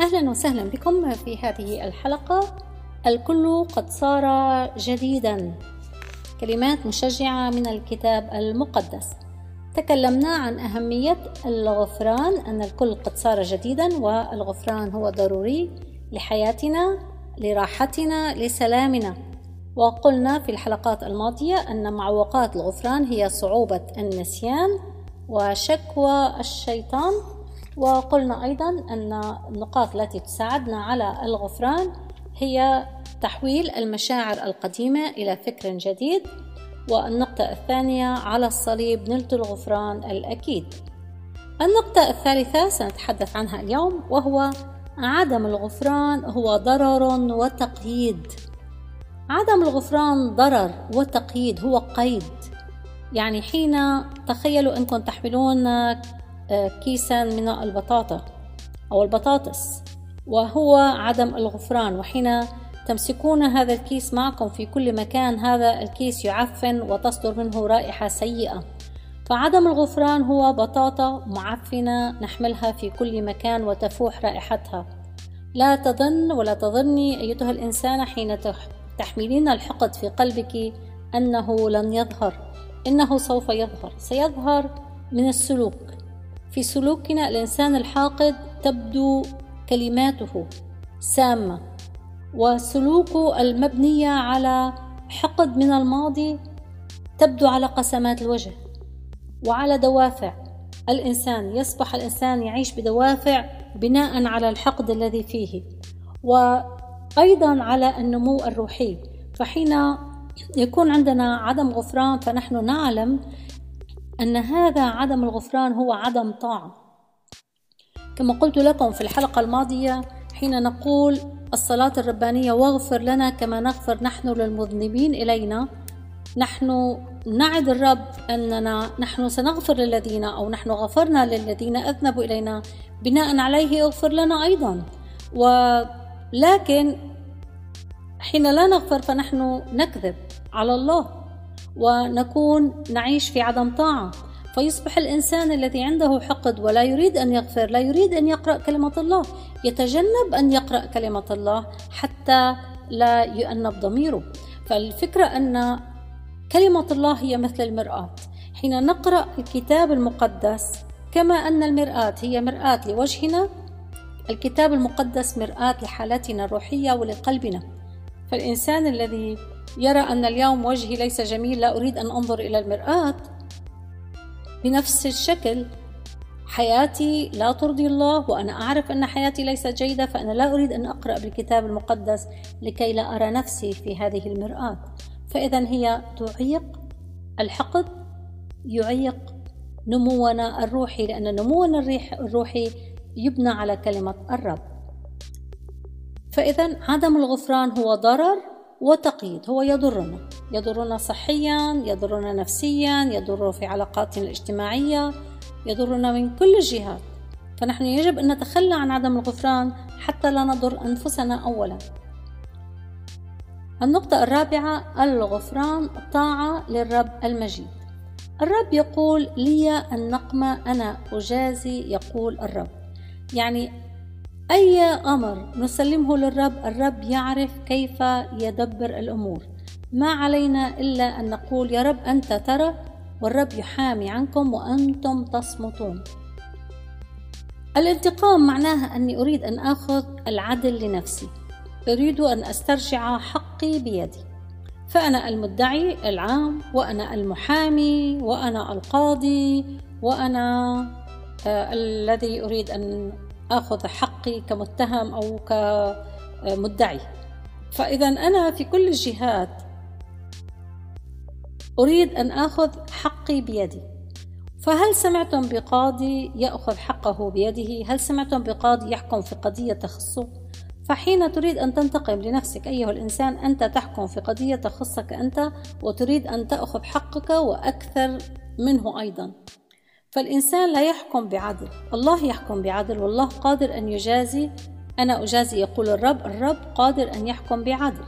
أهلا وسهلا بكم في هذه الحلقة. الكل قد صار جديدا. كلمات مشجعة من الكتاب المقدس. تكلمنا عن أهمية الغفران أن الكل قد صار جديدا والغفران هو ضروري لحياتنا لراحتنا لسلامنا. وقلنا في الحلقات الماضية أن معوقات الغفران هي صعوبة النسيان وشكوى الشيطان. وقلنا أيضا أن النقاط التي تساعدنا على الغفران هي تحويل المشاعر القديمة إلى فكر جديد والنقطة الثانية على الصليب نلت الغفران الأكيد. النقطة الثالثة سنتحدث عنها اليوم وهو عدم الغفران هو ضرر وتقييد. عدم الغفران ضرر وتقييد هو قيد. يعني حين تخيلوا أنكم تحملون كيسا من البطاطا أو البطاطس وهو عدم الغفران وحين تمسكون هذا الكيس معكم في كل مكان هذا الكيس يعفن وتصدر منه رائحة سيئة. فعدم الغفران هو بطاطا معفنة نحملها في كل مكان وتفوح رائحتها. لا تظن ولا تظني أيتها الإنسانة حين تحملين الحقد في قلبك أنه لن يظهر إنه سوف يظهر سيظهر من السلوك. في سلوكنا الإنسان الحاقد تبدو كلماته سامة وسلوكه المبنية على حقد من الماضي تبدو على قسمات الوجه وعلى دوافع. الإنسان يصبح الإنسان يعيش بدوافع بناء على الحقد الذي فيه وأيضا على النمو الروحي. فحين يكون عندنا عدم غفران فنحن نعلم أن هذا عدم الغفران هو عدم طاعة. كما قلت لكم في الحلقة الماضية حين نقول الصلاة الربانية واغفر لنا كما نغفر نحن للمذنبين إلينا نحن نعد الرب أننا نحن سنغفر للذين أو نحن غفرنا للذين أذنبوا إلينا بناء عليه اغفر لنا أيضا. ولكن حين لا نغفر فنحن نكذب على الله. ونكون نعيش في عدم طاعة. فيصبح الإنسان الذي عنده حقد ولا يريد أن يغفر لا يريد أن يقرأ كلمة الله. يتجنب أن يقرأ كلمة الله حتى لا يؤنب ضميره. فالفكرة أن كلمة الله هي مثل المرآة. حين نقرأ الكتاب المقدس كما أن المرآة هي مرآة لوجهنا الكتاب المقدس مرآة لحالتنا الروحية ولقلبنا. فالإنسان الذي يرى أن اليوم وجهي ليس جميل لا أريد أن أنظر إلى المرآة. بنفس الشكل حياتي لا ترضي الله وأنا أعرف أن حياتي ليست جيدة فأنا لا أريد أن أقرأ بالكتاب المقدس لكي لا أرى نفسي في هذه المرآة. فإذا هي تعيق الحقد يعيق نمونا الروحي لأن نمونا الروحي يبنى على كلمة الرب. فإذا عدم الغفران هو ضرر وتقييد. هو يضرنا. يضرنا صحيا يضرنا نفسيا يضر في علاقاتنا الاجتماعية يضرنا من كل الجهات. فنحن يجب أن نتخلى عن عدم الغفران حتى لا نضر أنفسنا أولا. النقطة الرابعة الغفران طاعة للرب المجيد. الرب يقول لي النقمة أنا أجازي يقول الرب. يعني أي أمر نسلمه للرب الرب يعرف كيف يدبر الأمور. ما علينا إلا أن نقول يا رب أنت ترى والرب يحامي عنكم وأنتم تصمتون. الانتقام معناها أني أريد أن آخذ العدل لنفسي. أريد أن أسترجع حقي بيدي. فأنا المدعي العام وأنا المحامي وأنا القاضي وأنا آه الذي أريد أن آخذ حقي كمتهم أو كمدعي فإذا أنا في كل الجهات أريد أن آخذ حقي بيدي فهل سمعتم بقاضي يأخذ حقه بيده؟ هل سمعتم بقاضي يحكم في قضية تخصه؟ فحين تريد أن تنتقم لنفسك أيها الإنسان أنت تحكم في قضية تخصك أنت وتريد أن تأخذ حقك وأكثر منه أيضا فالإنسان لا يحكم بعدل. الله يحكم بعدل والله قادر أن يجازي. أنا أجازي يقول الرب الرب قادر أن يحكم بعدل.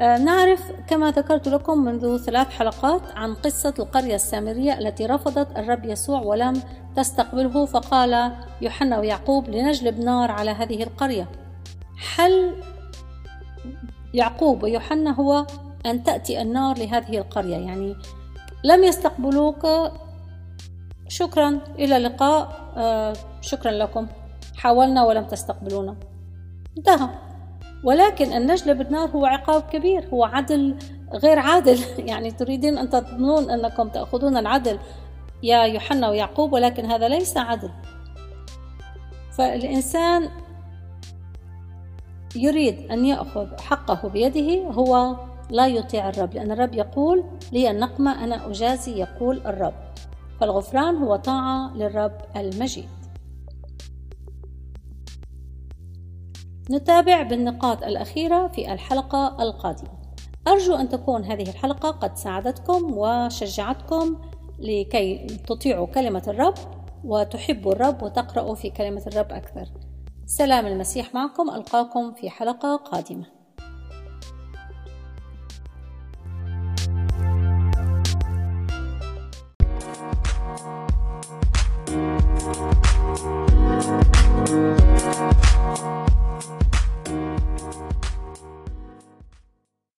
آه، نعرف كما ذكرت لكم منذ ثلاث حلقات عن قصة القرية السامرية التي رفضت الرب يسوع ولم تستقبله فقال يوحنا ويعقوب لنجلب نار على هذه القرية. حل يعقوب ويوحنا هو أن تأتي النار لهذه القرية. يعني لم يستقبلوك شكرا إلى اللقاء. آه شكرا لكم. حاولنا ولم تستقبلونا. انتهى. ولكن أن نجلب النار هو عقاب كبير هو عدل غير عادل. يعني تريدين أن تظنون أنكم تأخذون العدل يا يوحنا ويعقوب ولكن هذا ليس عدل. فالإنسان يريد أن يأخذ حقه بيده هو لا يطيع الرب لأن الرب يقول لي النقمة أنا أجازي يقول الرب. فالغفران هو طاعة للرب المجيد. نتابع بالنقاط الأخيرة في الحلقة القادمة. أرجو أن تكون هذه الحلقة قد ساعدتكم وشجعتكم لكي تطيعوا كلمة الرب وتحبوا الرب وتقرأوا في كلمة الرب أكثر. سلام المسيح معكم. ألقاكم في حلقة قادمة.